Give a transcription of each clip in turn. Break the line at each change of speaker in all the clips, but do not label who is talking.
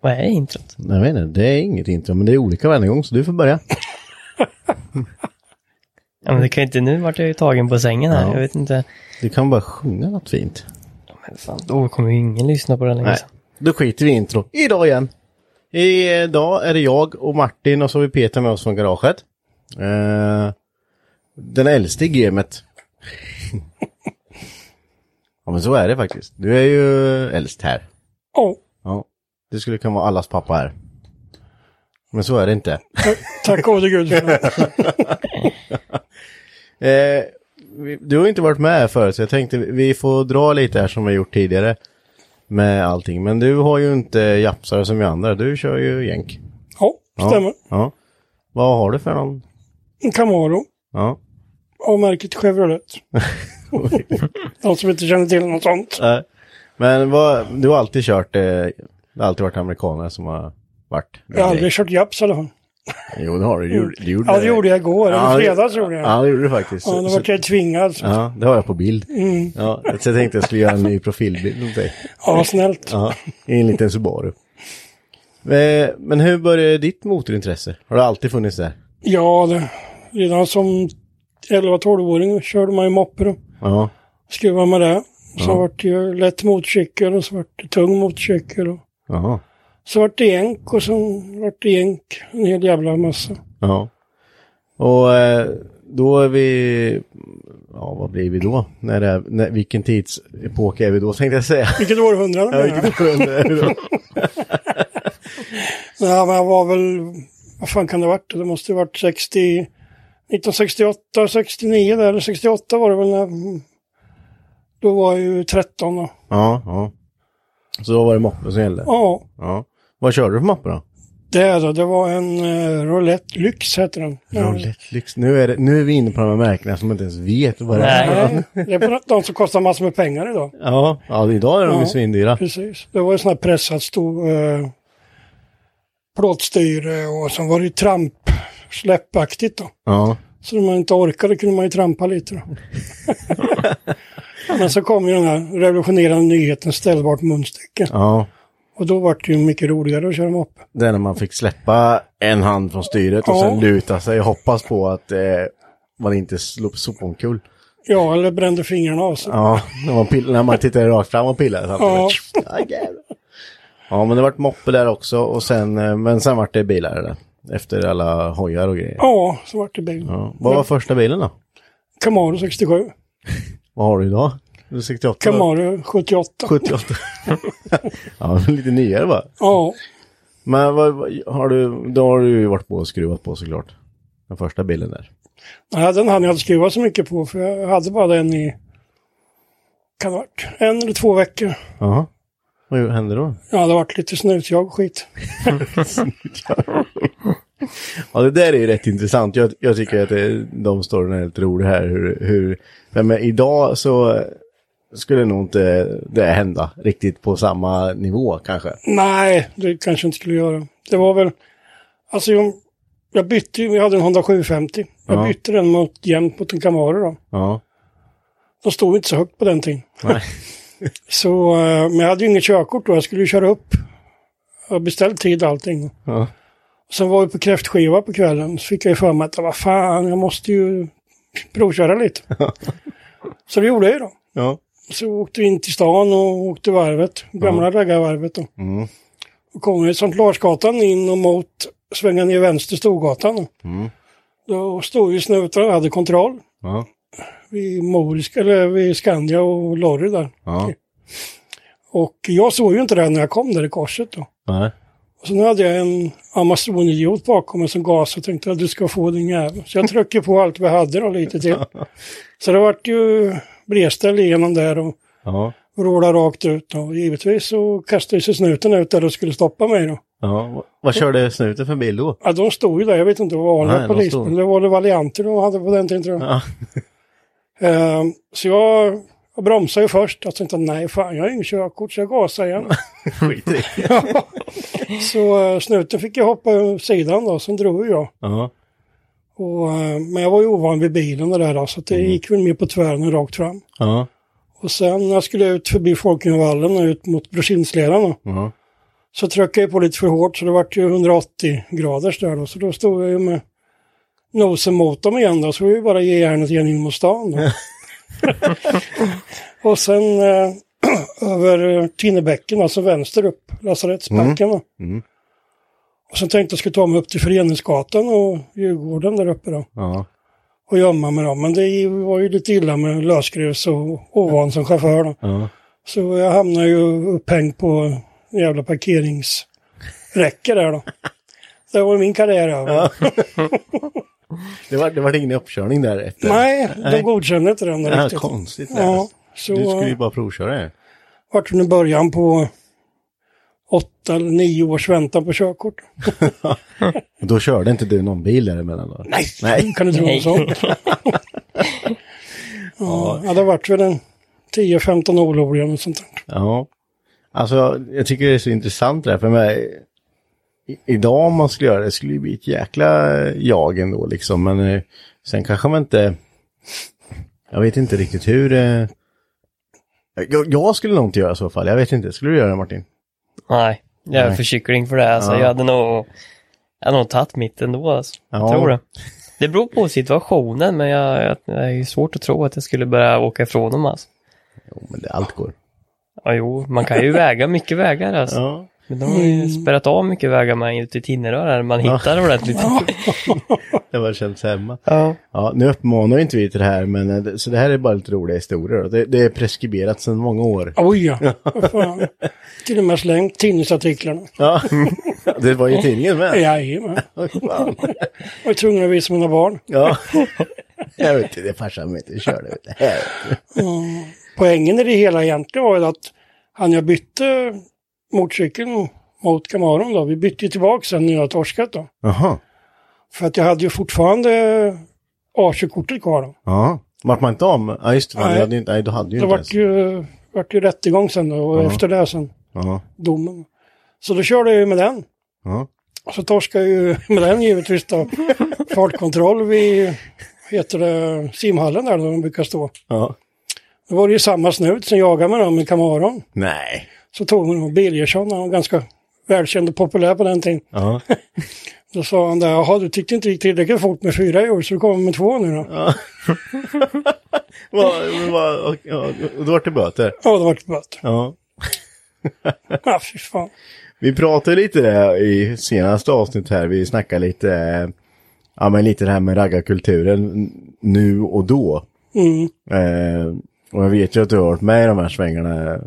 Vad är introt?
Jag vet inte, det är inget intro, men det är olika varje gång, så du får börja.
Ja, men det kan ju inte, nu vart jag ju tagen på sängen här.
Ja.
Jag vet inte.
Du kan bara sjunga något fint.
Men fan, då kommer ju ingen lyssna på den längre.
Nej, då skiter vi i intro. Idag igen. Idag är det jag och Martin och så har vi Peter med oss från garaget. Eh, den äldste i gamet. ja men så är det faktiskt. Du är ju äldst här.
Ja,
Ja. Du skulle kunna vara allas pappa här. Men så är det inte.
tack gode gud.
Eh, du har inte varit med förut så jag tänkte vi får dra lite här som vi gjort tidigare. Med allting. Men du har ju inte japsare som vi andra. Du kör ju jänk.
Ja, stämmer.
Ja. Vad har du för någon?
En Camaro
Ja.
av märket Chevrolet. De som inte känner till något sånt.
Eh, Men vad, du har alltid kört, eh, det har alltid varit amerikaner som har varit.
Jag har aldrig kört Japs i alla fall.
Jo det har du. Du, gjorde- du gjorde
Ja, det gjorde jag igår.
Ja,
Eller fredags gjorde jag.
Ja det gjorde du faktiskt.
Ja,
Så-
då
så-
vart jag tvingad.
Ja, det har jag på bild.
Mm.
Ja, så jag tänkte jag skulle göra en ny profilbild om dig.
Ja, snällt.
Ja, i en liten Subaru. Eh, Men hur började ditt motorintresse? Har det alltid funnits där?
Ja, det, redan som 11-12-åring körde man ju moppe då.
Ja,
Skruvade med det. Så vart det ju lätt motorcykel och så vart det tung motorcykel. Och
jaha,
så vart det jänk och så vart det jänk en hel jävla massa.
ja. Och eh, då är vi, ja vad blir vi då? När det är, när, vilken tidsepok är vi då tänkte jag säga?
Vilket århundrade?
Ja, vilket århundrade är vi då?
Ja, men jag var väl, vad fan kan det ha varit? Det måste ha varit 60, 1968, 69 där, eller 68 var det väl när, då var jag ju 13 då.
Ja, ja. Så då var det moppe som gällde?
Ja,
Ja. Vad körde du för moppe då?
det då, det var en uh, Roulette Lyx heter den.
Roulette Lyx. Nu är, det, nu är vi inne på de här märkena som inte ens vet vad det är.
Ja, det är på de som kostar massor med pengar idag.
Ja, ja idag är de ju
Ja.
svindyra.
Precis. Det var ju sån här pressat stor uh, plåtstyre och så var det ju tramp släppaktigt då.
Ja.
Så när man inte orkade kunde man ju trampa lite då. Men så kom ju den här revolutionerande nyheten ställbart munstycke.
Ja.
Och då var det ju mycket roligare att köra moppe.
Det är när man fick släppa en hand från styret och
Ja.
sen luta sig och hoppas på att eh, man inte slog sopomkull.
Ja, eller brände fingrarna av sig.
Ja, när man, pill- när man tittade rakt fram och pillade.
Ja.
Ja, men det vart moppe där också och sen, eh, men sen vart det bilar där. Efter alla hojar och grejer.
Ja, så vart det bil.
Ja. Vad var första bilen då?
Camaro 67.
Vad har du idag? Du är 68? va?
Camaro 78.
78. ja, lite nyare va?
Ja,
Men vad, har du, då har du ju varit på och skruvat på såklart. Den första bilen där.
Nej, den hann jag inte skruva så mycket på för jag hade bara den i, kan det varit, en eller två veckor.
Jaha. Vad hände då?
Ja, det varit lite snutjag och skit.
Ja, det där är ju rätt intressant. Jag, jag tycker att det, de storyna är lite roliga här. Hur, hur, men idag så skulle nog inte det hända riktigt på samma nivå kanske.
Nej, det kanske inte skulle göra. Det var väl, alltså jag, jag bytte ju, jag hade en Honda 750. Jag
Ja.
bytte den mot, jämt mot en Camaro då.
Ja.
De stod inte så högt på den tiden.
Nej.
Så, eh, men jag hade ju inget körkort då, jag skulle ju köra upp. Jag beställt tid och allting.
Ja.
Sen var vi på kräftskiva på kvällen, så fick jag för mig att vad fan, jag måste ju provköra lite. så det gjorde jag ju då.
Ja.
Så åkte vi in till stan och åkte varvet, gamla raggarvarvet då.
Mm.
Och kom Sankt Larsgatan in och mot, svänga ner vänster Storgatan. Då,
Mm.
då stod ju snutarna och hade kontroll
Ja.
vid Moriska, eller vid Skandia och Lorry där.
Ja.
Och jag såg ju inte det när jag kom där i korset då.
Nej.
Och sen hade jag en Amazon-idiot bakom mig som gas och tänkte att du ska få din jävel. Så jag tryckte på allt vi hade och lite till. Så det vart ju bredställ igenom där och
Ja.
vråla rakt ut. Och givetvis så kastade sig snuten ut där och skulle stoppa mig då.
Ja. Vad körde snuten för bil då?
Ja, de stod ju där. Jag vet inte vad
Nej,
vanliga
de
polismän.
stod.
Det var det Valianter de hade på den tiden tror jag.
Ja.
Ehm, så jag, jag bromsade ju först. Jag tänkte nej fan jag har ingen körkort så jag gasade igen.
Skit i.
så eh, snuten fick jag hoppa över sidan då. Sen drog jag.
Ja.
Och, eh, men jag var ju ovan vid bilen och det där så det
Mm.
gick väl mer på tvären och rakt fram.
Ja.
Och sen när jag skulle ut förbi Folkungavallen och ut mot Brosindsleden då,
Ja.
så tryckte jag på lite för hårt så det vart ju 180 graders där då. Så då stod jag ju med nosen mot dem igen då, så vi bara ge järnet igen in mot stan då. och sen eh, över eh, Tinnebäcken, alltså vänster upp, lasarettsbacken då.
Mm.
Och sen tänkte jag skulle ta mig upp till Föreningsgatan och Djurgården där uppe då.
Ja.
och gömma mig då. Men det var ju lite illa med lösgrus och ovan som chaufför då.
Ja.
Så jag hamnade ju upphängd på en jävla parkeringsräcke där då. Det var min karriär över.
Det var, det var ingen uppkörning där efter?
Nej, de godkände inte den
Ja,
riktigt.
konstigt.
Ja, så
Du skulle ju bara provköra det.
vart nu början på åtta eller nio års väntan på körkort.
Och Då körde inte du någon bil däremellan då?
Nej,
Nej.
kan du tro sånt? ja, ja, det varit väl en 10-15 olovliga och sånt där.
Ja. Alltså, jag tycker det är så intressant det här, för mig, idag om man skulle göra det, skulle det bli ett jäkla jag ändå liksom, men eh, sen kanske man inte, jag vet inte riktigt hur, eh, jag, jag skulle nog inte göra så i fall, jag vet inte, skulle du göra det Martin?
Nej, jag är
Nej.
för kyckling för det. Alltså,
Ja.
Jag hade nog, jag hade nog tagit mitt ändå. Alltså.
Ja.
Jag tror det. Det beror på situationen, men jag, jag, det är ju svårt att tro att jag skulle börja åka ifrån dem. Alltså.
Jo, men det, allt går.
Ja, jo, man kan ju väga mycket vägar alltså.
Ja.
Men de har ju spärrat av mycket vägar med ute i Tinnerö där man hittar ordentligt.
Det var känts hemma.
Ja.
Ja, nu uppmanar ju inte vi till det här, men eh, det- så det här är bara lite roliga historier. Det, det är preskriberat sedan många år.
Oj ja, fan. Till och med slängt tidningsartiklarna.
Ja, det var ju i tidningen med.
Jajamän. Jag var tvungen att visa mina barn.
Ja. Jag vet inte, det är farsan körde. Vet du. Här.
Poängen i det hela egentligen var ju att han jag bytte motorcykeln mot Camaron då, vi bytte tillbaka sen när jag torskat då.
Jaha.
För att jag hade ju fortfarande A-körkortet kvar då.
Ja. Vart man inte om? Ja, just det.
Nej.
hade ju inte, nej, du hade ju
Det
inte
vart ju, vart ju rättegång sen då och efter det sen
Ja.
domen. Så då körde jag ju med den.
Ja.
Och så torskade jag ju med den givetvis då. Fartkontroll vid, heter det, simhallen där de brukar stå.
Ja.
Då var det ju samma snut som jagade mig då med Camaron.
Nej.
Så tog nog Birgersson, han var ganska välkänd och populär på den tiden.
Ja.
Då sa han där, jaha du tyckte inte det gick tillräckligt fort med fyra i år så du kommer med två nu då. Ja,
och, ja, då vart det böter.
det var ett böter.
Ja.
Ja, fy fan.
Vi pratade lite där i senaste avsnitt här, vi snackade lite, ja men lite det här med raggarkulturen nu och då.
Mm.
Eh, och jag vet ju att du har varit med i de här svängarna,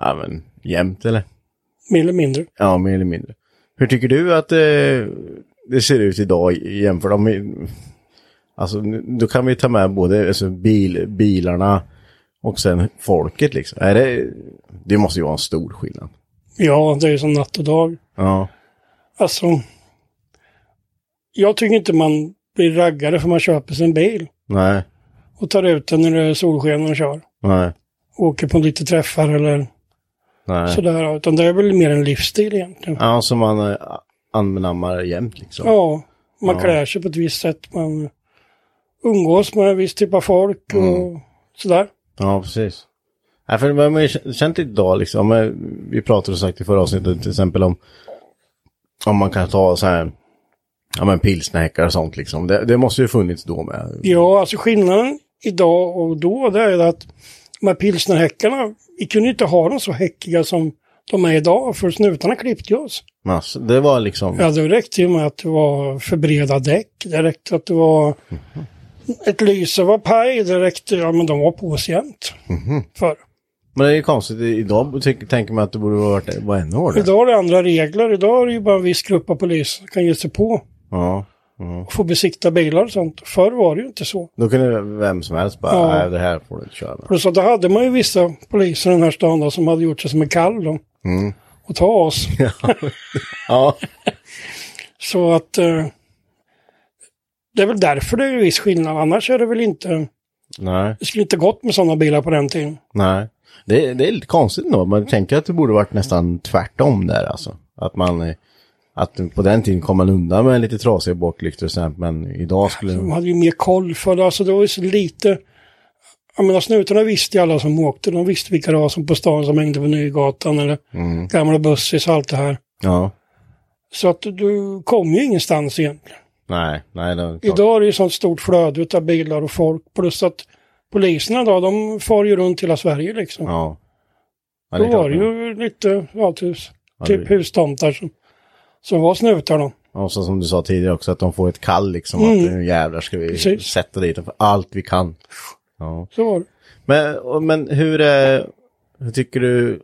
ja men jämt eller?
Mer eller mindre.
Ja, mer eller mindre. Hur tycker du att eh, det ser ut idag jämfört med... Alltså, då kan vi ta med både alltså, bil, bilarna och sen folket liksom. Är det, det måste ju vara en stor skillnad.
Ja, det är ju som natt och dag.
Ja.
Alltså, jag tycker inte man blir raggare för man köper sin bil
Nej.
och tar ut den när det är solsken och kör.
Nej.
Åker på lite träffar eller
Nej.
sådär. Utan det är väl mer en livsstil egentligen.
Ja, som man eh, annammar jämt liksom.
Ja, man
Ja.
klär sig på ett visst sätt. Man umgås med en viss typ av folk och
Mm.
sådär.
Ja, precis. Ja, för man har ju känt idag liksom, vi pratade som sagt i förra avsnittet till exempel om om man kan ta så här, ja men pilsnerhäckar och sånt liksom. Det, det måste ju funnits då med.
Ja, alltså skillnaden idag och då det är ju att de här pilsnerhäckarna, vi kunde inte ha dem så häckiga som de är idag, för snutarna klippte ju oss.
Alltså, det var liksom,
Ja, det räckte ju med att det var för breda däck. Det räckte att det var ett lyse var paj. Det räckte, ja men de var på oss jämt. För.
men det är ju konstigt, idag tänker man att det borde varit, vara ännu hårdare.
Idag är det andra regler. Idag är det ju bara en viss grupp av polis som kan ge sig på
Ja.
Och få besikta bilar och sånt. Förr var det ju inte så.
Då kunde vem som helst bara,
Ja.
nej det här får du inte köra med.
Plus att då hade man ju vissa poliser i den här stan då, som hade gjort sig som en kall då.
Mm.
Och ta oss.
Ja.
Så att eh, det är väl därför det är en viss skillnad. Annars är det väl inte,
Nej.
det skulle inte gått med sådana bilar på den tiden.
Nej. Det, det är lite konstigt ändå. Man tänker att det borde varit nästan tvärtom där alltså. Att man, eh, att på den tiden kom man undan med lite trasiga baklyktor och sånt, men idag skulle...
De hade ju mer koll för det. Alltså det var ju så lite. Jag menar snutarna visste ju alla som åkte. De visste vilka det var som på stan som hängde på Nygatan eller
Mm.
gamla bussis och allt det här.
Ja.
Så att du kom ju ingenstans egentligen.
Nej, nej. Det är.
Idag är det ju sånt stort flöde av bilar och folk. Plus att poliserna då, de far ju runt hela Sverige liksom.
Ja. ja
då
är klart.
var det ju lite, ja, typ, typ
det-
hustomtar som, som var snutar då.
Och så som du sa tidigare också, att de får ett kall liksom.
Mm.
Att nu jävlar ska vi
Precis.
sätta dit dem för allt vi kan. Ja.
Så var det.
Men, men hur, är, hur tycker du...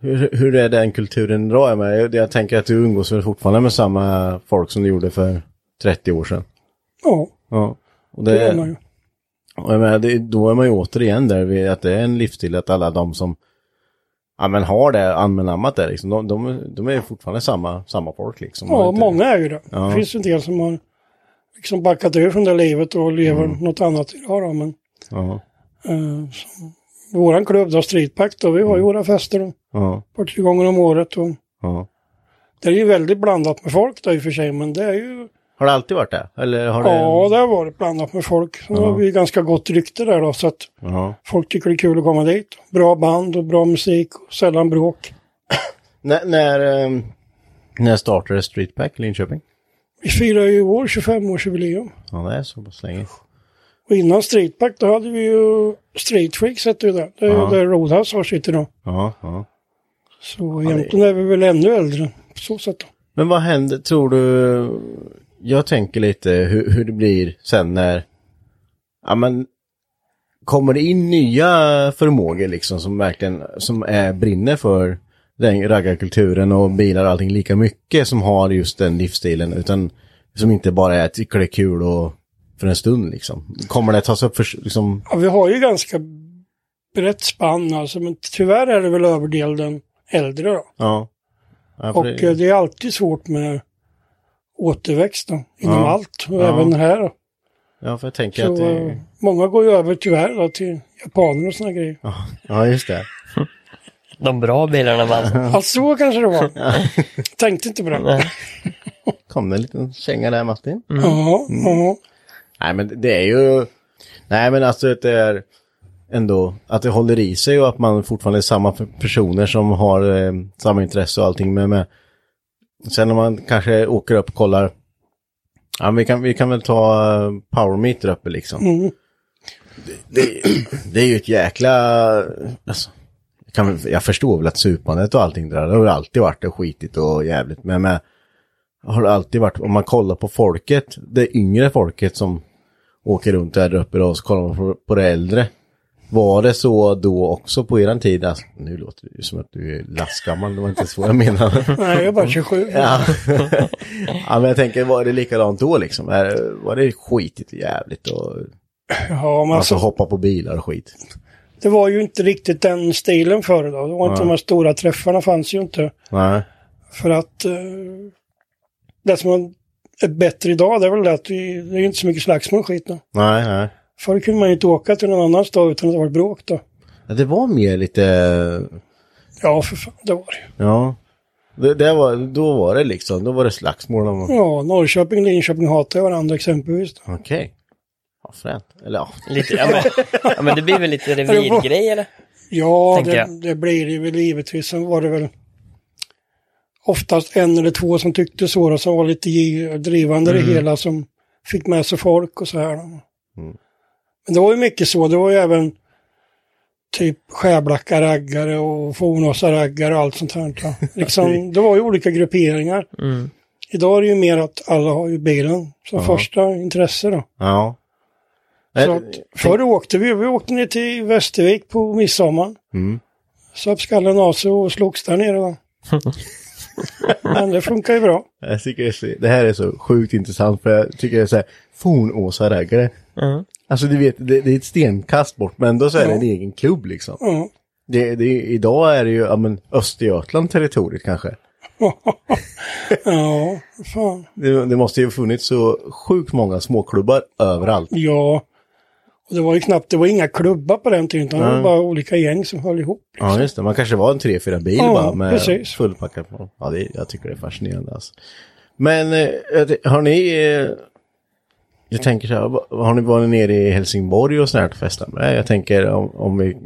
Hur, hur är den kulturen idag? Jag, jag tänker att du umgås väl fortfarande med samma folk som du gjorde för 30 år sedan.
Ja,
Ja. Och
det
det,
gör man ju.
och jag menar, det, då är man ju återigen där vid att det är en livsstil att alla de som ja, men har det anammat det liksom, de, de, de är fortfarande samma, samma folk liksom.
Ja,
inte-
många är ju det.
Ja.
Det finns en del som har liksom backat ur från det livet och lever
Mm.
något annat idag då. Men
Ja,
eh, som, våran klubb då, Streetpack då, vi
Mm.
har ju våra fester då,
ja,
ett par, tre gånger om året. Och
ja.
det är ju väldigt blandat med folk då i och för sig, men det är ju,
Har det alltid varit det? Eller har det...
ja det har varit blandat med folk. Så
Ja.
har vi ganska gott rykte där då, så att
Ja.
folk tycker det är kul att komma dit. Bra band och bra musik och sällan bråk.
När, när, eh, när startade Streetpack Linköping?
Vi firar ju i år 25-årsjubileum.
Ja, det är så pass länge.
Och innan Streetpack då hade vi ju Street Freaks hette det. Det är
Ja.
där Roadhouse har sitt idag.
Ja, ja.
Så egentligen är vi väl ännu äldre på så sätt. Då.
Men vad händer, tror du, jag tänker lite hur, hur det blir sen när, ja men, kommer det in nya förmågor liksom som verkligen, som är, brinner för den raggarkulturen och bilar och allting lika mycket som har just den livsstilen utan som inte bara är tycker det är kul och för en stund liksom. Kommer det tas upp för, liksom,
Ja, vi har ju ganska brett spann alltså, men tyvärr är det väl överdelen äldre då.
ja. ja
Och
det-
eh, det är alltid svårt med återväxt då, inom
Ja.
allt. Och
Ja.
även här då.
ja, för jag tänker
Så
att det,
eh, många går ju över tyvärr då, till japaner och sådana grejer.
ja just det.
De bra bilarna man.
Ja, så kanske det var. Tänkte inte på det.
Kom det en liten känga där Martin?
Ja, ja.
Nej men det är ju... Nej men alltså att det är ändå att det håller i sig och att man fortfarande är samma personer som har eh, samma intresse och allting med, med. Sen när man kanske åker upp och kollar. Ja vi kan, vi kan väl ta Power Meet där uppe liksom.
Mm.
Det, det är ju ett jäkla... Alltså, jag kan, jag förstår väl att supandet och allting där, det har alltid varit och skitigt och jävligt. Men med, har det alltid varit, om man kollar på folket, det yngre folket som åker runt där uppe då, och så kollar man på, på det äldre. Var det så då också på eran tid? Alltså, nu låter det ju som att du är lastgammal, det var inte så jag menade.
Nej, jag är bara 27.
ja. ja, men jag tänker, var det likadant då liksom? Var det skitigt och jävligt och
Ja, men
alltså hoppa på bilar och skit?
det var ju inte riktigt den stilen förr då. Det var inte de här stora träffarna fanns ju inte.
Nej.
För att eh, det som är bättre idag det är väl det att vi, det är inte så mycket slagsmål skit nu.
Nej, nej.
Förr kunde man ju inte åka till någon annan stad utan att det var bråk då.
Ja, det var mer lite...
Ja, för fan, det var det.
Ja. Det, det var, då var det liksom, då var det slagsmål. om-
Ja, Norrköping och Linköping hatar ju varandra exempelvis.
Okej. Ja, fränt. Eller ja.
Lite, ja, men, ja, men det blir väl lite revirgrej eller?
Ja, det, det blir det väl givetvis. Sen var det väl oftast en eller två som tyckte så, som var lite drivande i det hela, som fick med sig folk och så här. då. Men det var ju mycket så, det var ju även typ Skärblacka raggare och Fornåsa raggare och allt sånt här. Liksom, det var ju olika grupperingar.
Mm.
Idag är det ju mer att alla har ju bilen som första intresse då.
Ja.
Så
Eh,
att, förr åkte vi, vi åkte ner till Västervik på midsommar.
Mm.
Söp skallen av sig och slogs där nere då. Men det funkar ju bra.
Jag tycker så, det här är så sjukt intressant för jag tycker det är så här, Fornåsa-raggare.
Mm.
Alltså du vet, det, det är ett stenkast bort men ändå så är det en egen klubb liksom.
Ja.
Det, det, idag är det ju, ja men Östergötland territoriet kanske.
ja, fan.
Det, det måste ju funnits så sjukt många småklubbar överallt.
Ja. Och det var ju knappt, det var inga klubbar på den tiden, utan det var bara olika gäng som höll ihop.
Ja just det, man kanske var en tre, fyra bil
Ja,
bara med
precis.
fullpackat. Ja, det, jag tycker det är fascinerande alltså. Men eh, har ni, eh, jag tänker så här, har ni varit nere i Helsingborg och sånt här festat? Nej, jag tänker om, om vi,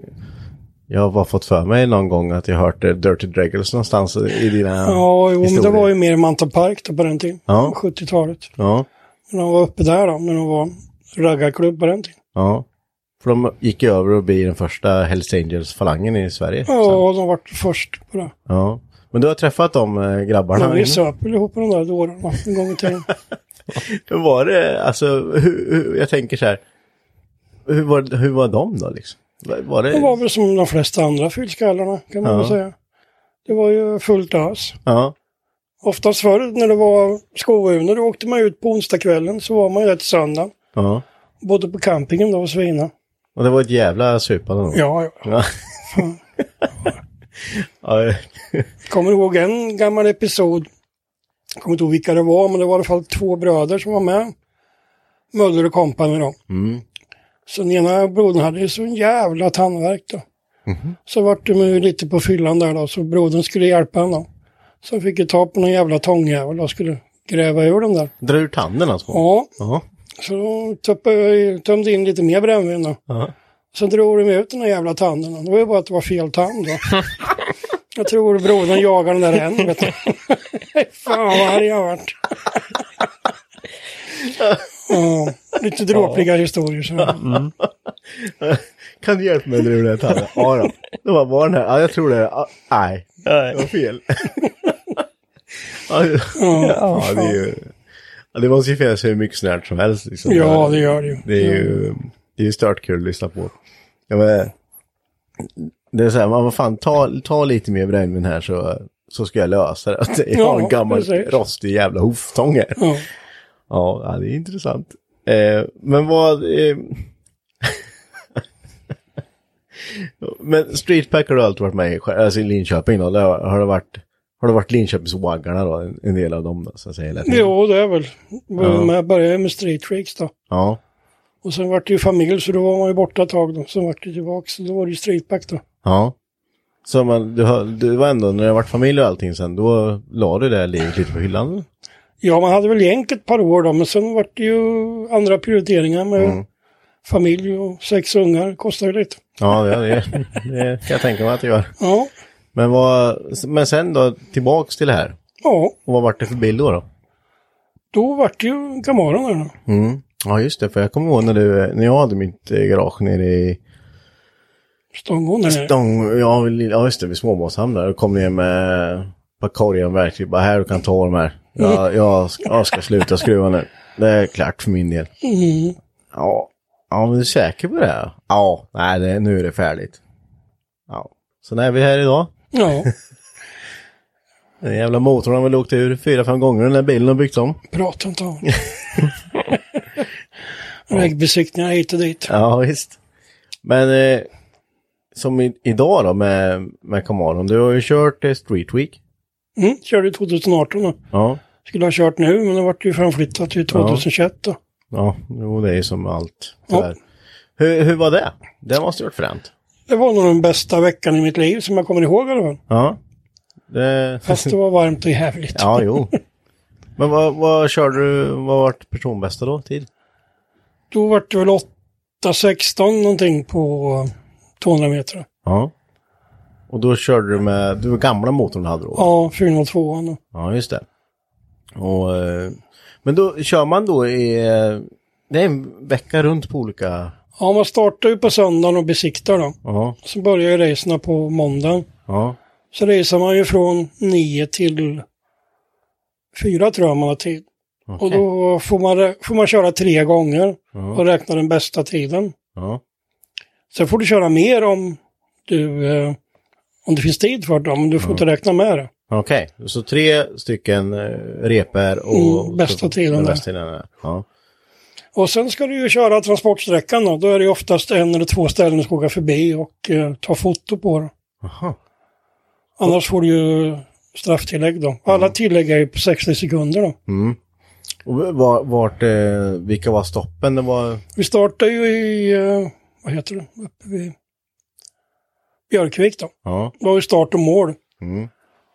jag har bara fått för mig någon gång att jag hört eh, Dirty Draggles någonstans i dina
Ja, jo, men det var ju mer Manta Park då på den tiden.
Ja.
70-talet.
Ja,
När de var uppe där då, när de var raggarklubb på den tiden.
ja. För de gick ju över och bli den första Hells Angels-falangen i Sverige. sen.
Ja, de var först på det.
ja. Men du har träffat de eh, grabbarna?
Men vi söp ihop på de där dårarna en gång i tiden.
Hur var det, alltså, hur, hur, jag tänker så här, hur var, hur var de då liksom? Var- det,
Det var väl som de flesta andra fyllskallarna kan man
Ja.
väl säga. Det var ju fullt ös.
Ja,
Oftast förr när det var skovuner, då åkte man ut på onsdagskvällen så var man ju till söndagen.
ja.
Bodde på campingen då och svina.
Och det var ett jävla supande då.
Ja, ja.
Ja.
Kommer ihåg en gammal episod. Jag kommer inte ihåg vilka det var, men det var i alla fall två bröder som var med. Möller och kompani då.
Mm.
Så den ena brodern hade ju så en jävla tandvärk då.
Mhm.
Så vart de ju lite på fyllan där då, så brodern skulle hjälpa honom. Så han fick ju ta på någon jävla tångjävel och skulle gräva ur den där.
Dra ur tanden alltså?
Ja,
Ja.
så då jag- tömde in lite mer brännvin då.
Ja.
Så drog de ut den där jävla tanden. Det var ju bara att det var fel tand då. Jag tror brodern jagar den där än, vet du. Fan vad arg jag varit. Ja, lite dråpliga historier så.
Kan du hjälpa mig att ur den här tanden? Ja då. Det var bara den här, ja jag tror det. Ja, nej, det var fel. ja, det- ja, det är ju... Ja, det måste ju finnas hur mycket snärt som helst. Liksom.
Ja, det gör det ju.
Det är ju, det är ju stört kul att lyssna på. Ja, men, det är så här, man vad fan, ta, ta lite mer brännvin här så, så ska jag lösa det. Jag har en gammal
precis.
rostig jävla hoftång här.
Ja.
Ja, det är intressant. Eh, men vad... Eh, men Streetpack har du alltid varit med i, alltså i Linköping då? Har, har det varit, har det varit Linköpingswaggarna då? En, en del av dem då, så att säga?
Jo, det är väl.
Ja.
Jag började med Street Freaks då.
Ja,
Och sen vart det ju familj, så då var man ju borta ett tag då. Sen vart det tillbaka, så då var det ju Streetback då.
ja. Så man, du, du var ändå, när det har varit familj och allting sen, då la du det här livet lite på hyllan?
Ja, man hade väl gänk ett par år då, men sen vart det ju andra prioriteringar med
Mm.
familj och sex ungar. Kostar ju lite.
Ja, det, det, det kan jag tänka mig att det gör.
Ja,
Men, vad, men sen då, tillbaks till det här.
ja.
Och vad vart det för bil då? då?
Då vart det ju Camaron där då.
Mm. Ja, just det. För jag kommer ihåg när, du, när jag hade mitt eh, garage nere i
Stångån.
Stång, ja, ja, just det, vid Småbåtshamn där. Då kom ni med ett par korgar verktyg. Bara här, du kan ta de här. Jag, jag, ska, jag ska sluta skruva nu. Det är klart för min del.
Mm.
Ja, ja men du är säker på det? Ja, nej, det, nu är det färdigt. Ja, så när är vi här idag.
Ja,
Den jävla motorn har väl åkt ur fyra, fem gånger den där bilen har byggts om.
prata inte om. Vägbesiktningar hit och dit.
Ja, visst. Men eh, som i, idag då med, med Camaron. Du har ju kört eh, Street Week.
Mm, körde 2018 då.
Ja.
Skulle ha kört nu, men det vart ju framflyttat till 2021 då.
Ja, jo, det är ju som allt.
Ja.
Hur, hur var det? Det måste ju varit fränt.
Det var nog den bästa veckan i mitt liv som jag kommer ihåg i alla fall.
Ja. Det...
Fast det var varmt och jävligt.
Ja, jo. Men vad, vad körde du, vad var personbästa då, tid?
Då vart det väl 8-16 någonting på 200 meter.
Ja. Och då körde du med, du var gamla motorn du hade då?
Ja, 402 då.
Ja, just det. Och, eh, men då kör man då i, eh, det är en vecka runt på olika,
Ja, man startar ju på söndagen och besiktar då.
ja,
Så börjar ju racerna på måndagen.
ja,
Så racear man ju från 9 till 4 tror jag man har tid.
Okej.
Och då får man, får man köra tre gånger
Ja.
och räkna den bästa tiden.
ja,
Sen får du köra mer om du eh, om det finns tid för det, men du får inte räkna med det.
okej. Så tre stycken eh, reper och...
Mm, bästa tiden.
Bästa tiden där. Ja.
Och sen ska du ju köra transportsträckan då. Då är det oftast en eller två ställen du ska åka förbi och eh, ta foto på det.
Aha.
Annars får du ju strafftillägg då. Alla tillägg är ju på 60 sekunder då.
Mm. Och var, vart, eh, vilka var stoppen? Det var...
Vi startar ju i, eh, vad heter det, uppe vid Björkvik då.
Ja.
Det var ju start och mål.
Mm.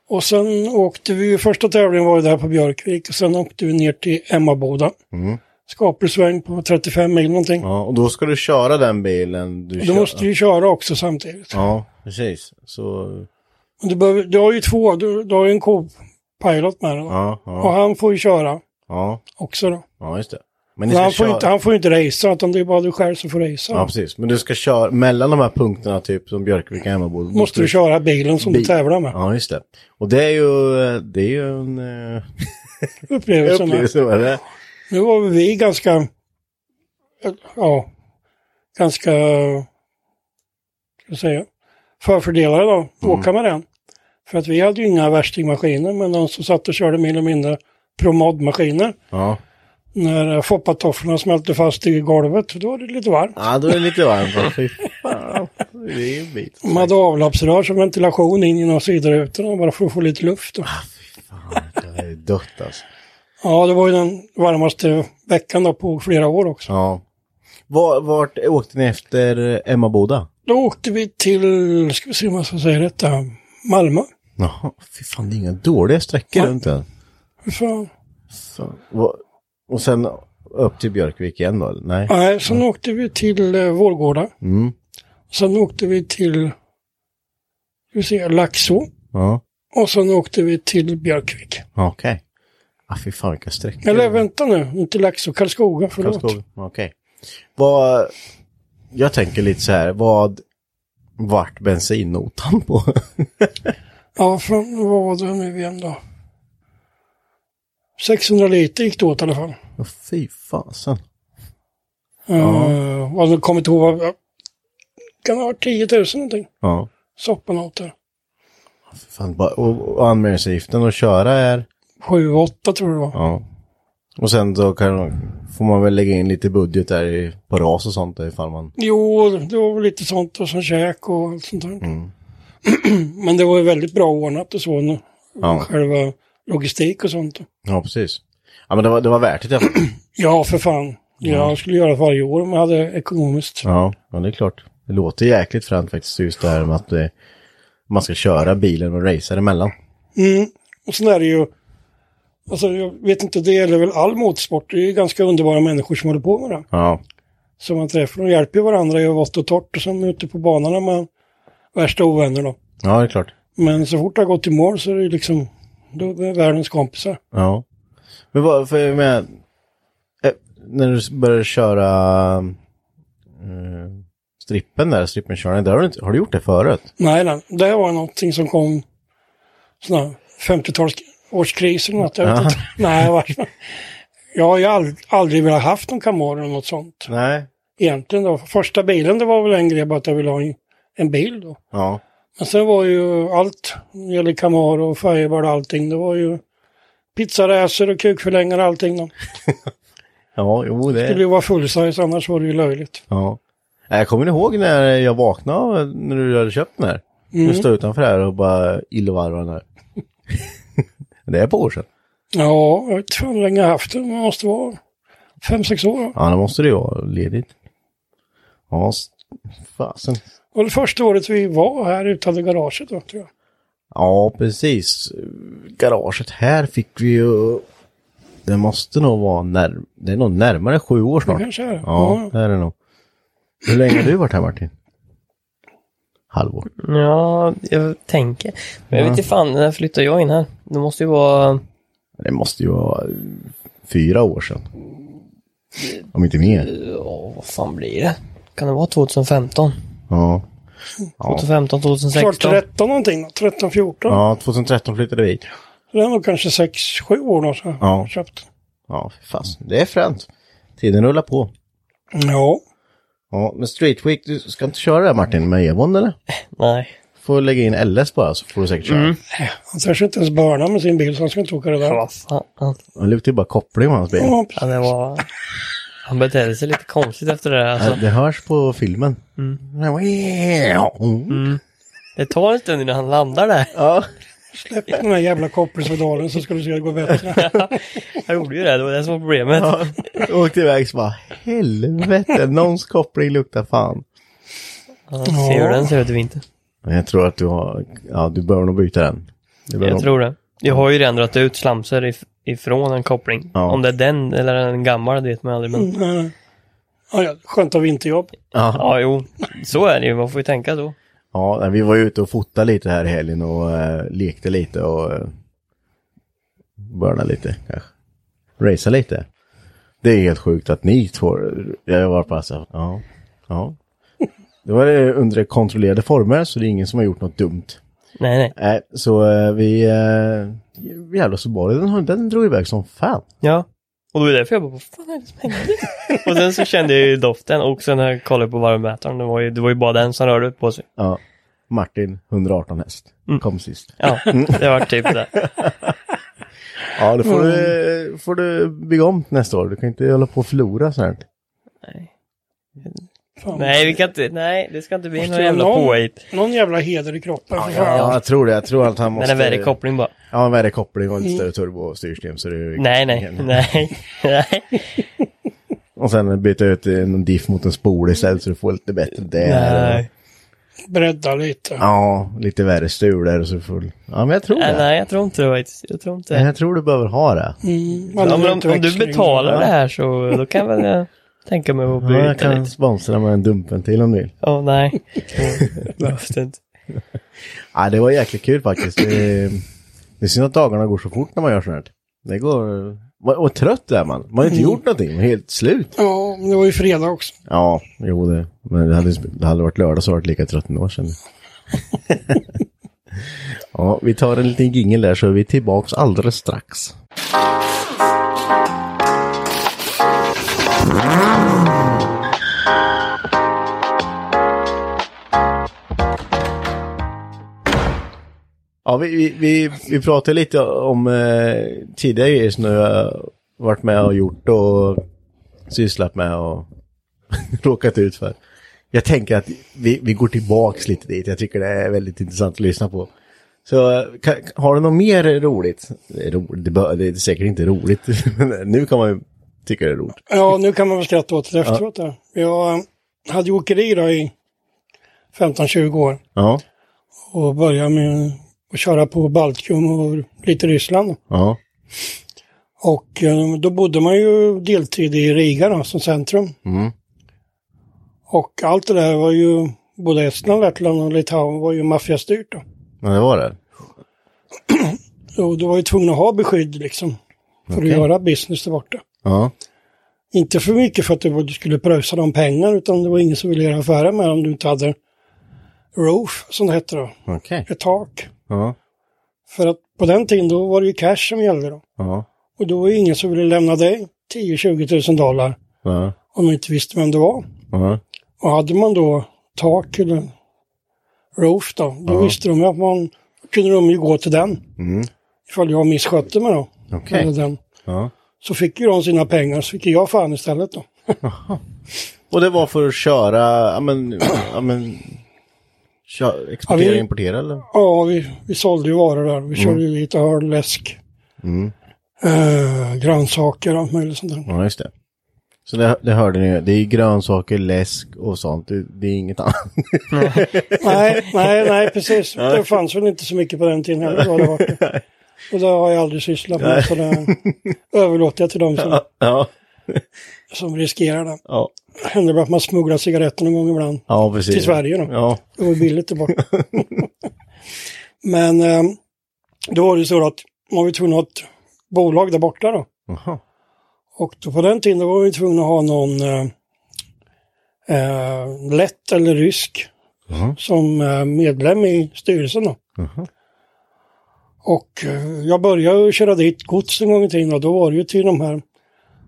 Och sen åkte vi, första tävlingen var ju där på Björkvik och sen åkte vi ner till Emmaboda.
Mm.
Skapelsväng på 35 mil någonting.
Ja, och då ska du köra den bilen du
Och
kör.
du måste ju köra också samtidigt.
Ja, precis. Så,
Du, behöver, du har ju två, du, du har ju en co-pilot med dig. då.
ja,
Och
ja,
han får ju köra
ja,
också då.
ja, just det. Men
han, får
köra...
inte, han får ju inte racea, utan det är bara du själv som får racea.
Ja, precis. Men du ska köra mellan de här punkterna, typ som Björkvik och Emmaboda.
måste du köra bilen som du
Bil.
tävlar med.
Ja, just det. Och det är ju, det är ju en
Upplevelsen. med.
upplevelse med det.
Nu var vi ganska, ja, ganska, ska säga, förfördelade då, att åka med den. För att vi hade ju inga värstingmaskiner, men de som satt och körde mer eller mindre promodmaskiner.
Ja.
När foppatofflorna smälte fast i golvet, då var det lite varmt.
ja, då är det lite varmt. va? Fy fan. Det är ju en bit.
De hade avloppsrör som ventilation in genom sidorutorna bara för att få lite luft. Då.
Fan, det är dött alltså.
Ja, det var ju den varmaste veckan då på flera år också.
Ja. Var, vart åkte ni efter Emmaboda?
Då åkte vi till, ska vi se om jag ska säga detta, Malmö.
Jaha, fy fan det är inga dåliga sträckor runt där. Så, vad- och sen upp till Björkvik igen då? Nej.
Nej, sen åkte vi till eh, Vårgårda.
Mm.
Sen åkte vi till, vi se, Laxå.
Ja,
Och sen åkte vi till Björkvik.
okej. Ah, fy fan vilka sträckor.
Eller vänta nu, inte Laxå, Karlskoga, förlåt.
Karlskoga. Okej. Vad, jag tänker lite så här, vad vart bensinnotan på?
Ja, från, vad var det nu igen då? 600 liter gick det åt i alla fall.
Åh, fy fasen.
Uh, och jag kommer inte ihåg, vad- kan ha varit 10 000 någonting?
Ja.
Soppan åt det.
Fy Fan, bara- och, och anmälningsavgiften att köra är,
7-8 tror jag det var.
ja. Och sen då kan, får man väl lägga in lite budget där i, på ras och sånt där ifall man...
Jo, det var väl lite sånt och som käk och allt sånt där.
Mm.
Men det var ju väldigt bra ordnat och så. nu.
Ja.
Själva logistik och sånt.
Ja, precis. Ja, men det var, det var värt det.
Ja, för fan. Jag skulle göra det varje år om jag hade ekonomiskt.
Ja, ja, det är klart. Det låter jäkligt fränt faktiskt just det här med att det, man ska köra bilen och racea emellan.
Mm. Och sen är det ju, alltså jag vet inte, det gäller väl all motorsport. Det är ju ganska underbara människor som håller på med det.
Ja,
Som man träffar. De hjälper varandra i vått och torrt och sen ute på är man värsta ovänner då.
ja det är klart.
Men så fort det har gått i mål så är det liksom, då är världens kompisar.
Ja. Men vad, för jag menar, eh, när du började köra eh, strippen där, strippenkörningen, där har du, inte, har du gjort det förut?
Nej, nej. Det var någonting som kom här 50-talsårskris eller något. Jag vet inte. Nej, varför? Jag har ju aldrig, aldrig velat haft en Camaro eller något sånt.
Nej.
Egentligen då. Första bilen det var väl en grej bara att jag ville ha en, en bil då.
Ja.
Men sen var ju allt, när gäller Camaro och Firebird och allting, det var ju pizzaräser och kukförlängare och allting då.
Ja, jo
Det skulle
det.
ju vara fullsize annars var det ju löjligt.
Ja. Jag kommer ihåg när jag vaknade när du hade köpt den här. Du stod utanför här och bara illvarvade den här. det är på år sedan.
Ja, jag vet inte hur länge jag haft den. Det måste vara fem, sex år.
Ja, det måste det ju vara ledigt. Ja, fasen.
Det var det första året vi var här utanför garaget då, tror jag.
Ja, precis. Garaget här fick vi ju... Det måste nog vara när... Det är nog närmare sju år
Det
snart.
kanske är det.
Ja, det är det nog. Hur länge har du varit här Martin? Halvår.
Ja, jag tänker. Men jag vet inte fan, när flyttar jag in här? Det måste ju vara...
Det måste ju vara fyra år sedan. Om inte mer.
Ja, vad fan blir det? Kan det vara 2015?
Ja. Ja,
2015,
Klart
2016?
13 någonting då. 13, 14.
ja 2013 flyttade vi hit.
Så det är nog kanske 6, 7 år då. Så
Ja.
jag köpt.
Ja, fast det är fränt. Tiden rullar på.
Ja.
Ja, men Street Week, du ska inte köra det här Martin med Evon eller?
Nej.
Får lägga in LS bara så får du säkert köra.
Han törs inte ens börna med sin bil så han ska inte åka det där.
Han lutar ju bara koppling med hans bil.
Ja,
Ja, det var... Han betedde sig lite konstigt efter det där, alltså.
Det hörs på filmen. Mm.
Det tar en stund innan han landar där.
Ja.
släpp den här jävla kopplingspedalen så ska du se att det går bättre.
Jag gjorde ju det, det var det som var problemet.
Jag åkte iväg så bara, helvete, någons koppling luktar fan.
Ja, ser hur den ser ut i vinter.
Jag tror att du har, ja du bör nog byta den.
Jag
nog-
tror det. Jag har ju redan dragit ut slamsor if- ifrån en koppling.
Ja.
Om det är den eller en gammal, det vet man aldrig. Men
Nej. Ja, ja, skönt att vinterjobb.
Ja,
ja, jo, så är det ju. Man får ju tänka så.
ja vi var ju ute och fotade lite här i helgen och eh, lekte lite och eh, börna lite kanske. Racea lite. Det är helt sjukt att ni två, jag var på alltså, ja, ja. Det var det under kontrollerade former så det är ingen som har gjort något dumt.
Nej, nej.
Nej, så eh, vi, eh, var det, den, den drog iväg som fan.
Ja. Och då är det därför jag bara, vad fan är det som händer? och sen så kände jag ju doften och sen när jag kollade på varmmätaren, det var ju, det var ju bara den som rörde på sig.
Ja, Martin, 118 häst, kom sist.
Ja, det var typ det.
Ja, det får, du, får du bygga om nästa år. Du kan inte hålla på och förlora så här.
Nej.
Fan.
Nej, vi kan inte, nej, det ska inte bli någon jävla
någon-
påhitt.
Någon jävla heder i kroppen. för fan.
Ja, jag tror det. Jag tror att han måste...
Men en värre koppling bara.
Ja, en värre koppling och lite större turbo och styrsystem. Så det är
Nej, nej, nej, nej.
Och sen byta ut en diff mot en spol istället så du får lite bättre där.
Nej.
Bredda lite.
Ja, lite värre sulor och så får Ja, men jag tror
Nej,
det.
nej, jag tror inte det. Jag tror inte
Nej, Jag tror du behöver ha det.
Mm,
Ja, men om, om du betalar det här så då kan väl jag tänka mig att
Ja,
byta
jag kan
lite.
sponsra med en dumpventil om du vill.
Ja, nej. Det Behövs det inte.
Ja, det var jäkligt kul faktiskt. Det, det är synd att dagarna går så fort när man gör sånt här. Det går... Och trött är man. Man har inte gjort någonting. Man är helt slut.
Ja, men det var ju fredag också.
Ja, jo det. Men det hade, det hade varit lördag så hade jag varit lika trött ändå känner. Ja, vi tar en liten jingel där så är vi tillbaks alldeles strax. Ja, vi, vi, vi, vi pratade lite om eh, tidigare grejer som du har varit med och gjort och sysslat med och råkat ut för. Jag tänker att vi, vi går tillbaks lite dit. Jag tycker det är väldigt intressant att lyssna på. Så eh, kan, har du något mer roligt? Det är, roligt, det, bör, det är säkert inte roligt, men nu kan man ju tycka det är roligt.
Ja, nu kan man väl skratta åt det efteråt. där. Jag hade ju åkeri då i 15-20 år.
Ja,
Och började med att köra på Baltikum och lite Ryssland.
ja,
Och eh, då bodde man ju deltid i Riga då, som centrum.
Mm.
Och allt det där var ju, både Estland, Lettland och Litauen var ju maffiastyrt då.
ja det var det.
Så då var ju tvungen att ha beskydd liksom. För
Okej.
att göra business där borta.
Ja,
Inte för mycket för att du skulle pröjsa dem pengar utan det var ingen som ville göra affärer med om du inte hade roof, som det hette då.
okej.
Ett tak.
Ja,
För att på den tiden då var det ju cash som gällde då.
ja,
Och då var det ingen som ville lämna dig 10-20 tusen dollar
ja,
om de inte visste vem det var.
ja,
Och hade man då tak eller roof då, då
Ja.
visste de ju att man kunde de ju gå till den.
Mm.
Ifall jag misskötte mig då.
okej.
Eller den.
Ja,
Så fick ju de sina pengar, så fick jag fan istället då.
Och det var för att köra, ja men, ja men, kö, exportera,
Ja, vi-
importera eller?
Ja, vi, vi sålde ju varor där. Vi körde ju lite öl, läsk, eh, grönsaker och allt möjligt sånt där.
Ja, just det. Så det, det hörde ni, det är grönsaker, läsk och sånt, det, det är inget annat.
nej, nej, nej, precis. Det fanns väl inte så mycket på den tiden heller. Vad det var. Och det har jag aldrig sysslat med. Så det överlåter jag till dem som,
ja.
som riskerar det.
Ja,
Det händer bara att man smugglar cigaretter någon gång ibland.
ja precis.
Till Sverige då.
Ja,
Det var billigt där borta. Men eh, då var det så att man var tvungen att ha ett bolag där borta då.
Jaha.
Och då på den tiden då var vi tvungna att ha någon eh, eh, lätt eller rysk
Mhm.
som eh, medlem i styrelsen. Då.
Mhm.
Och jag började köra dit gods en gång i tiden och då var det ju till de här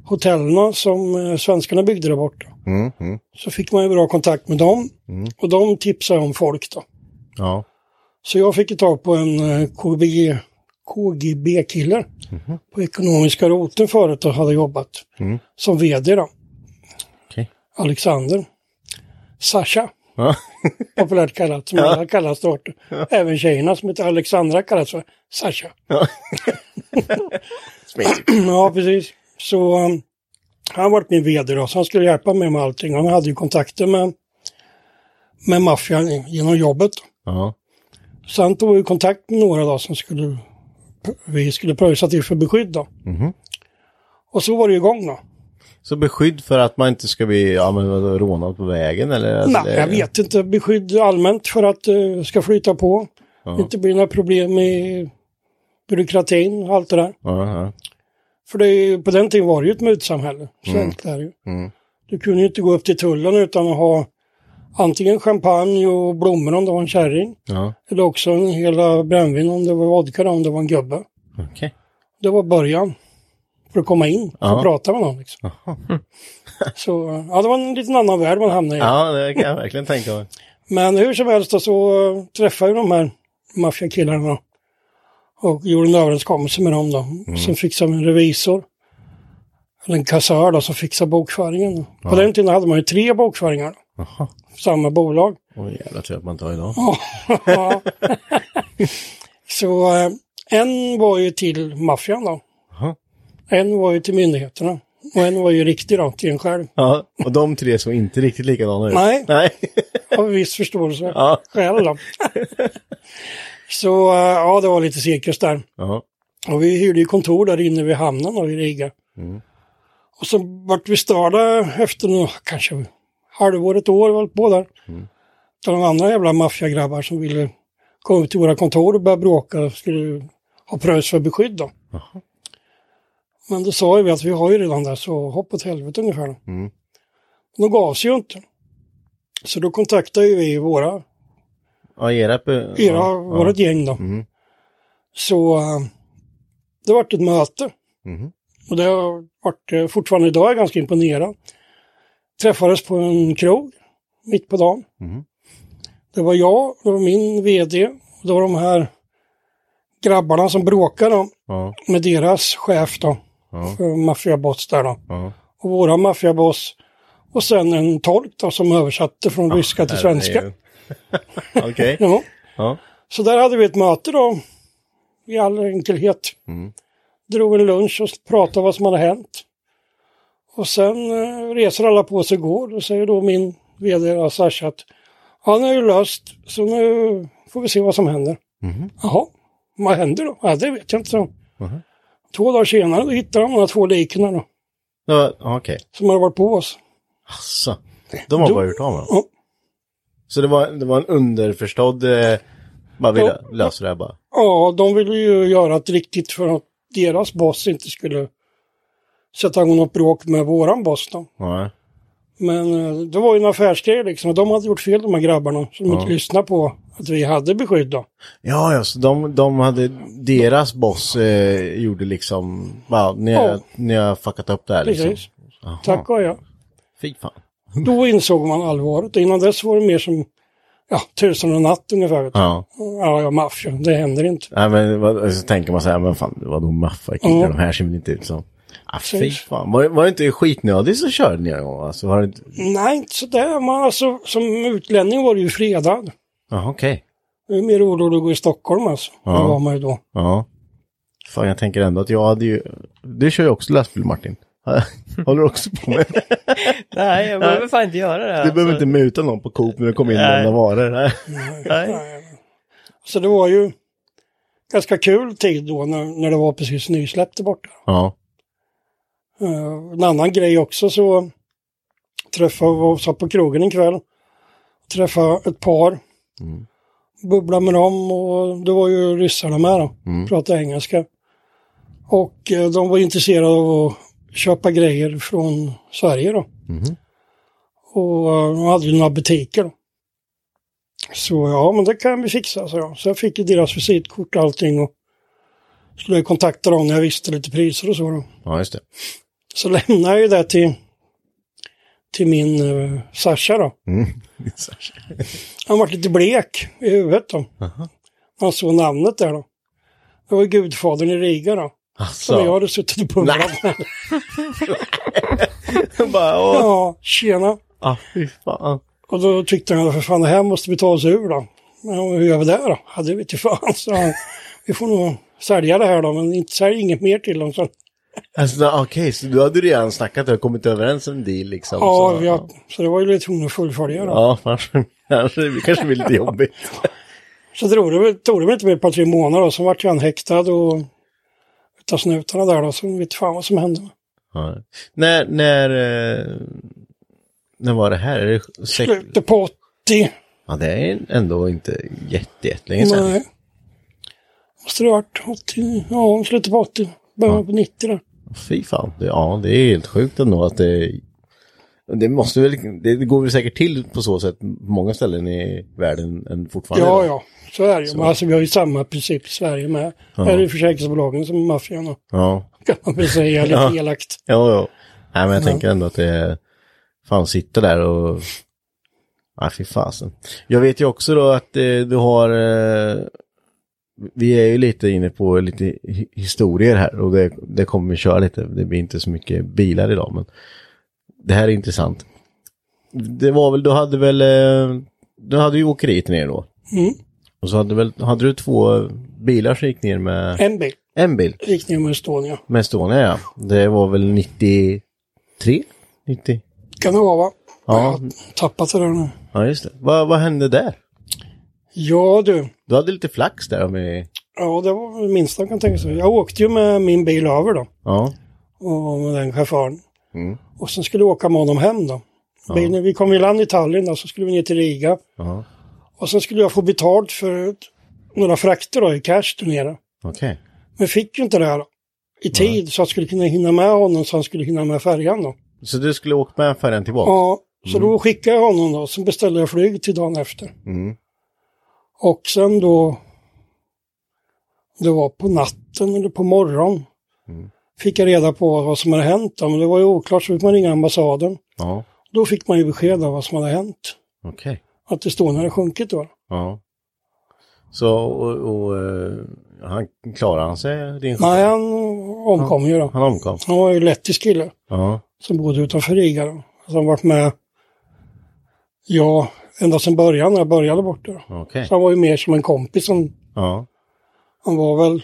hotellerna som eh, svenskarna byggde där borta.
Mm, mm,
Så fick man ju bra kontakt med dem
Mm.
och de tipsade om folk då.
ja.
Så jag fick tag på en eh, KGB, KGB-kille på ekonomiska roten förut och hade jobbat
Mm.
som vd då.
Okej.
Alexander. Sasha,
Ja.
populärt kallat, som alla kallas borta. Även tjejerna som heter Alexandra kallas för Sasha. Ja, precis. Så um, han varit min vd då, så han skulle hjälpa mig med allting. Han hade ju kontakter med, med maffian genom jobbet.
Ja.
Så han tog ju kontakt med några då som skulle, vi skulle pröjsa till för beskydd då.
Mhm.
Och så var det igång då.
Så beskydd för att man inte ska bli, ja men rånad på vägen eller? Alltså,
Nej, jag vet inte. Beskydd allmänt för att det ska flyta på.
Ja.
Inte bli några problem med byråkratin och allt det där.
Ja, ja.
För det är, på den tiden var det ju ett mutsamhälle. Så enkelt är ju.
Mm.
Du kunde ju inte gå upp till tullen utan att ha antingen champagne och blommor om det var en kärring.
ja.
Eller också en hela brännvin om det var vodka om det var en gubbe.
Okej.
Det var början. För att komma in och
Ja.
prata med någon. Liksom. Så ja, det var en liten annan värld man hamnade i.
Ja, det kan jag verkligen tänka mig.
Men hur som helst så träffade jag de här maffiakillarna. Och gjorde en överenskommelse med dem då. Sen fixade vi en revisor. Eller en kassör då som fixade bokföringen. Då. På den tiden hade man ju tre bokföringar. Då.
Jaha.
Samma bolag.
Åh jävla tur att man inte har idag.
Ja. så eh, en var ju till maffian då.
Jaha.
En var ju till myndigheterna. Och en var ju riktig då, till en själv.
Ja, och de tre såg inte riktigt likadana ut.
Nej.
Nej.
Har viss förståelse
Ja.
själv då. Så eh, ja, det var lite cirkus där.
Ja.
Och vi hyrde ju kontor där inne vid hamnen då, i Riga.
Mm.
Och så vart vi störda efter nå- kanske halvår, ett år var på där.
Mm.
Av de andra jävla maffiagrabbar som ville komma till våra kontor och börja bråka och skulle ha pröjs för beskydd då.
Jaha.
Men då sa vi att vi har ju redan där så hopp åt helvete ungefär.
Mm.
De gav sig ju inte. Så då kontaktade vi våra,
Ja, era...
era,
ja.
vårat gäng då.
Mm.
Så eh, det vart ett möte.
Mhm.
Och det har varit eh, fortfarande idag ganska imponerad. Träffades på en krog mitt på dagen.
Mhm.
Det var jag, det var min vd och det var de här grabbarna som bråkade då,
Ja.
med deras chef då,
Ja.
för maffiaboss där då.
Ja.
Och våra maffiaboss och sen en tolk då som översatte från ryska till svenska.
Okej.
Ja.
Ja.
Så där hade vi ett möte då, i all enkelhet.
Mm.
Drog en lunch och pratade vad som hade hänt. Och sen eh, reser alla på sig och går. Då säger då min vd Sasha att han är ju löst, så nu får vi se vad som händer.
Mhm.
Jaha, vad händer då? Ja, det vet jag inte. Så.
Mhm.
Två dagar senare då hittade de de här två liken då,
ja, Okej.
som hade varit på oss.
Asså. De har
Då-
bara gjort av med dem.
Ja.
Så det var, det var en underförstådd... Eh, bara ville
Ja.
lösa det här bara.
Ja, de ville ju göra ett riktigt för att deras boss inte skulle sätta igång något bråk med våran boss då.
Ja.
Men eh, det var ju en affärsgrej liksom. De hade gjort fel de här grabbarna som inte lyssnade på att vi hade beskydd då.
Ja, ja, så de, de hade, deras boss eh, gjorde liksom, bara, ni, har,
Ja.
ni har fuckat upp det här liksom.
Precis. Tack och ja.
Fy fan.
Då insåg man allvaret. Innan dess var det mer som ja, tusen och natt ungefär.
Ja.
Ja, ja, maffia. Det händer inte.
Nej men vad, så tänker man så här, men fan vadå maffakillar,
Ja.
de här ser väl inte ut som. Ah, fy fan. Var, var det inte skitnödigt så körde ni en gång? Alltså, var det inte...
Nej, inte sådär. Man, alltså, som utlänning var det ju fredad.
Jaha, okej.
Det är mer orolig att gå i Stockholm alltså.
Ja.
Det var man ju då.
Ja. Fan, jag tänker ändå att jag hade ju... Du kör ju också lastbil, Martin. Håller du också på med?
Nej, jag behöver fan inte göra det.
Du behöver
alltså.
inte muta någon på Coop när det kommer in
Nej.
några varor. Nej.
Nej.
Så det var ju ganska kul tid då när, när det var precis nysläppt där borta.
Ja.
Uh, en annan grej också så träffade, var, satt på krogen en kväll. Träffade ett par. Bubblade med dem och det var ju ryssarna med då. Pratade engelska. Och eh, de var intresserade av att köpa grejer från Sverige då. Och eh, de hade ju några butiker då. Så ja, men det kan vi fixa, så jag. Så jag fick ju deras visitkort och allting och skulle kontakta dem när jag visste lite priser och så då.
Ja, just det.
Så lämnade jag ju det till, till min uh, Sasha då. Han var lite blek i huvudet då. Han såg namnet där då. Det var Gudfadern i Riga då. Som jag
Så.
hade suttit och bubblat med.
Bara, åh.
Ja, tjena.
Ah, fy fan.
Och då tyckte han, för fan det här måste vi ta oss ur då. Men hur gör vi det då? Ja, det vet ju fan. Så han, vi får nog sälja det här då, men inte sälj inget mer till dem. Så,
Alltså, okej, så du hade redan snackat och kommit överens om en deal liksom?
ja,
så,
har, så det var ju lite tvungen att fullfölja då.
Ja, annars det kanske blir lite jobbigt.
Så drog det, tog det väl inte mer par tre månader då, så vart han häktad och utav snutarna där då, så vet fan vad som hände.
Ja. När, när, eh, när var det här? Är det sex...
Slutet på 80.
Ja, det är ändå inte jätte, jättelänge sedan.
Nej. Måste det ha varit 80, ja slutet på 80, början på 90 där.
Fy fan, det, ja det är helt sjukt ändå att det... Det måste väl, det går väl säkert till på så sätt på många ställen i världen än fortfarande.
Ja, ja, så är det ju. Alltså vi har ju samma princip i Sverige med. Här är det försäkringsbolagen som är maffian
Ja,
kan man väl säga lite
Ja.
elakt.
ja, ja. Nej, men jag tänker ändå att det är... Fan, sitta där och... Nej, fy fasen. Jag vet ju också då att eh, du har... Eh, vi är ju lite inne på lite hi- historier här och det, det kommer vi köra lite. Det blir inte så mycket bilar idag, men det här är intressant. Det var väl, du hade väl... Eh, du hade ju åkeriet ner då.
Mm.
Och så hade, väl, hade du två bilar som gick ner med...
En bil
En bil
gick ner med Estonia.
med Estonia, ja. Det var väl 93? 90?
Kan det vara va?
Ja.
Jag har tappat det där nu.
Ja, just det. Vad, vad hände där?
Ja du,
Du hade lite flax där med...
ja det var det minsta man kan tänka sig. Jag åkte ju med min bil över då.
Ja.
och med den chauffören.
Mm.
Och sen skulle vi åka med honom hem då. Bilen, Vi kom i land i Tallinn då, så skulle vi ner till Riga.
Ja.
Och sen skulle jag få betalt för några frakter då i cash där nere.
Okej.
Men fick ju inte det här i tid så jag skulle kunna hinna med honom så han skulle hinna med färjan då.
Så du skulle åka med färjan tillbaka?
Ja, så då skickade jag honom då, sen beställde jag flyg till dagen efter.
Mm.
Och sen då, det var på natten eller på morgonen, fick jag reda på vad som hade hänt. Men det var ju oklart så fick man ringa ambassaden.
Ja.
Då fick man ju besked av vad som hade hänt.
Okej.
Att Estonia hade sjunkit då.
Ja. Så, och, och eh, han klarade han sig? Din
Nej, han omkom ju då.
Han omkom?
Han var ju lettisk kille
Ja.
som bodde utanför Riga då. Som varit med, ja, ända sedan början när jag började borta då.
Okej.
Så han var ju mer som en kompis. Som,
Ja.
han var väl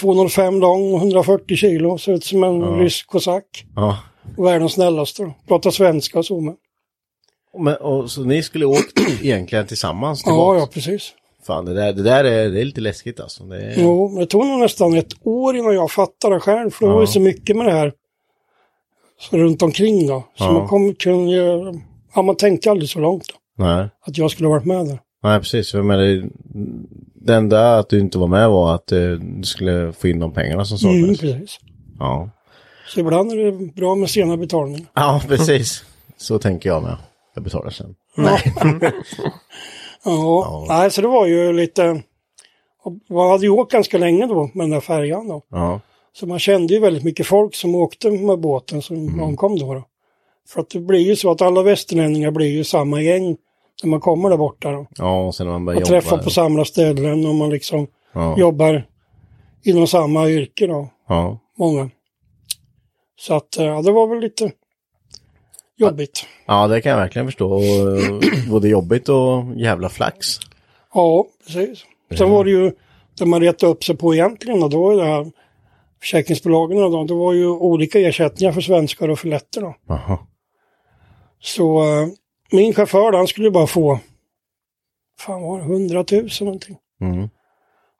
205 lång och 140 kilo. Såg ut som en rysk kosack.
Ja.
Världens snällaste då. Pratar svenska och så med.
Men, och, så ni skulle åkt egentligen tillsammans
Ja,
tillbaka?
ja, precis.
Fan, det där, det där är, det är lite läskigt alltså. Det är...
Jo, det tog nog nästan ett år innan jag fattade själv. För det var ju så mycket med det här så runt omkring då. Så
Ja.
man kom, kunde ja man tänkte aldrig så långt då.
Nej.
Att jag skulle ha varit med där.
Nej, precis. Jag menar, det enda att du inte var med var att eh, du skulle få in de pengarna som
Mm,
saknades.
precis.
ja.
Så ibland är det bra med sena betalningar.
ja, precis. Så tänker jag med. Jag betalar sen.
Ja, nej så det var ju lite... Man hade ju åkt ganska länge då med den där färjan då.
Ja.
Så man kände ju väldigt mycket folk som åkte med båten som
Mm.
omkom då, då. För att det blir ju så att alla västerlänningar blir ju samma gäng när man kommer där borta då.
Ja, och sen när man börjar
Och
jobba.
träffar på samma ställen och man liksom
Ja.
jobbar inom samma yrke då.
Ja.
Många. Så att ja, det var väl lite jobbigt.
Ja, det kan jag verkligen förstå. Och, Både jobbigt och jävla flax.
Ja, precis. Sen var det ju, det man retade upp sig på egentligen, och då var det här försäkringsbolagen, då, det var ju olika ersättningar för svenskar och för letter då.
Jaha.
Så eh, min chaufför, han skulle bara få, fan var det, 100 000 någonting.
Mm.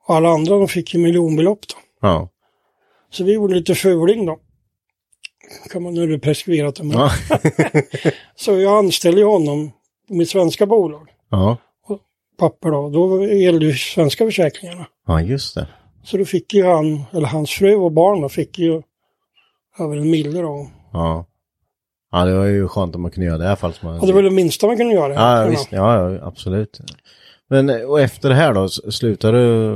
Och alla andra, de fick ju miljonbelopp då.
Ja.
Så vi gjorde lite fuling då. Kan man, nu är det preskriberat. det, Men.
Ja.
Så jag anställde honom på mitt svenska bolag,
ja.
papper då. Då gällde ju svenska försäkringarna.
Ja, just det.
Så då fick ju han, eller hans fru och barn då, fick ju över en mille då.
Ja. Ja, det var ju skönt om man kunde göra det i alla fall. Som man...
Ja, det var det minsta man kunde göra.
Ja, visst. Ja, ja, absolut. Men eh, och efter det här då, slutar du,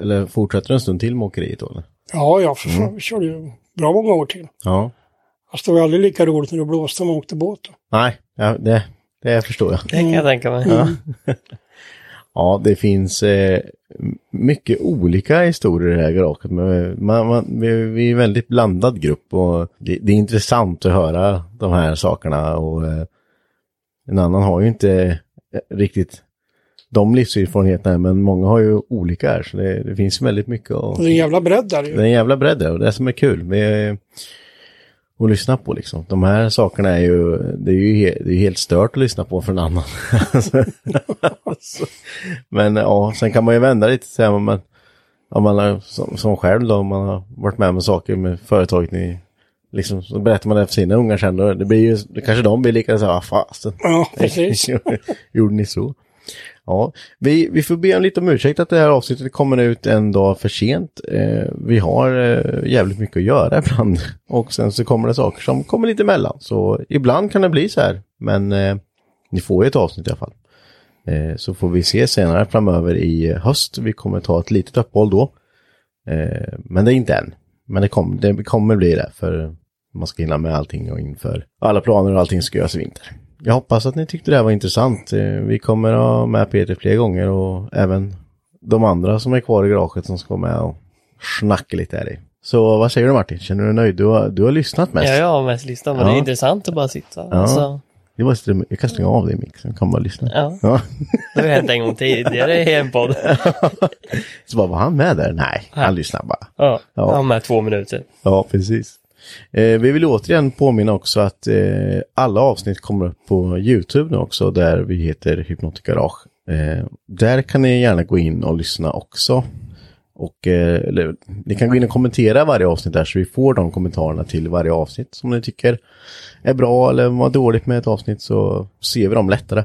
eller fortsätter du en stund till med åkeriet då? Eller?
Ja, ja, för fan, vi körde ju bra många år till.
Ja.
Fast det var aldrig lika roligt när det blåste och man åkte båt. Då.
Nej, ja, det, det förstår jag.
Det kan jag tänka mig.
Ja. ja, det finns eh, mycket olika historier i det här garaget. Men man, man, vi, är en väldigt blandad grupp och det, det är intressant att höra de här sakerna. Och eh, en annan har ju inte eh, riktigt de livserfarenheterna, men många har ju olika här. Så det, det finns väldigt mycket.
Och det är en jävla bredd där
Det är en jävla bredd där och det är som är kul. Vi att lyssna på liksom. De här sakerna är ju, det är ju he, det är helt stört att lyssna på för en annan. Men ja, sen kan man ju vända lite så här, men om man har, som, som själv då, om man har varit med om saker med företaget ni, liksom, så berättar man det för sina ungar sen då, det blir ju, kanske de blir lika så här, "Ah, fasen.
Ja, precis.
Gjorde ni så? Ja, vi, vi får be om lite om ursäkt att det här avsnittet kommer ut en dag för sent. Eh, vi har eh, jävligt mycket att göra ibland. Och sen så kommer det saker som kommer lite emellan. Så ibland kan det bli så här. Men eh, ni får ju ett avsnitt i alla fall. Eh, så får vi se senare framöver i höst. Vi kommer ta ett litet uppehåll då. Eh, men det är inte än. Men det, kom, det kommer bli det. För man ska hinna med allting och inför alla planer och allting ska göras i vinter. Jag hoppas att ni tyckte det här var intressant. Eh, Vi kommer att ha med Peter fler gånger och även de andra som är kvar i garaget som ska vara med och snacka lite här i. Så vad säger du Martin? Känner du dig nöjd? Du har, du har lyssnat mest.
Ja, jag har mest listan, men
Ja.
det är intressant att bara sitta. Alltså,
Det var, jag kan stänga av dig Mick, så kan bara lyssna.
ja,
Ja.
det har hänt en gång tidigare i en podd.
Så bara, var han med där? Nej, han lyssnar bara.
Ja,
Ja.
jag har med två minuter.
Ja, precis. Eh, vi vill återigen påminna också att eh, alla avsnitt kommer upp på YouTube nu också, där vi heter Hypnotic Garage. Eh, där kan ni gärna gå in och lyssna också. Och eh, eller, ni kan gå in och kommentera varje avsnitt där, så vi får de kommentarerna till varje avsnitt som ni tycker är bra eller var dåligt med ett avsnitt, så ser vi dem lättare.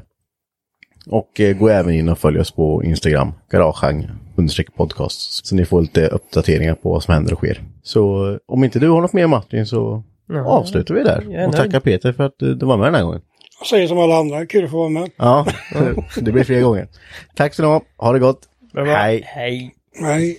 Och eh, gå även in och följ oss på Instagram, garagehang podcast. Så ni får lite uppdateringar på vad som händer och sker. Så eh, om inte du har något mer Martin så
Ja.
avslutar vi där. Och tackar Peter för att du, du var med den här gången.
Jag säger som alla andra, kul att få vara med.
Ja, det blir fler gånger. Tack så du ha. Ha det gott.
Bra, bra.
Hej.
Hej.
Nej.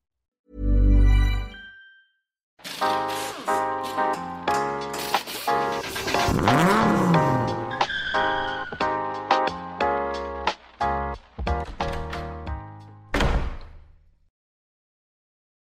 Mm-hmm.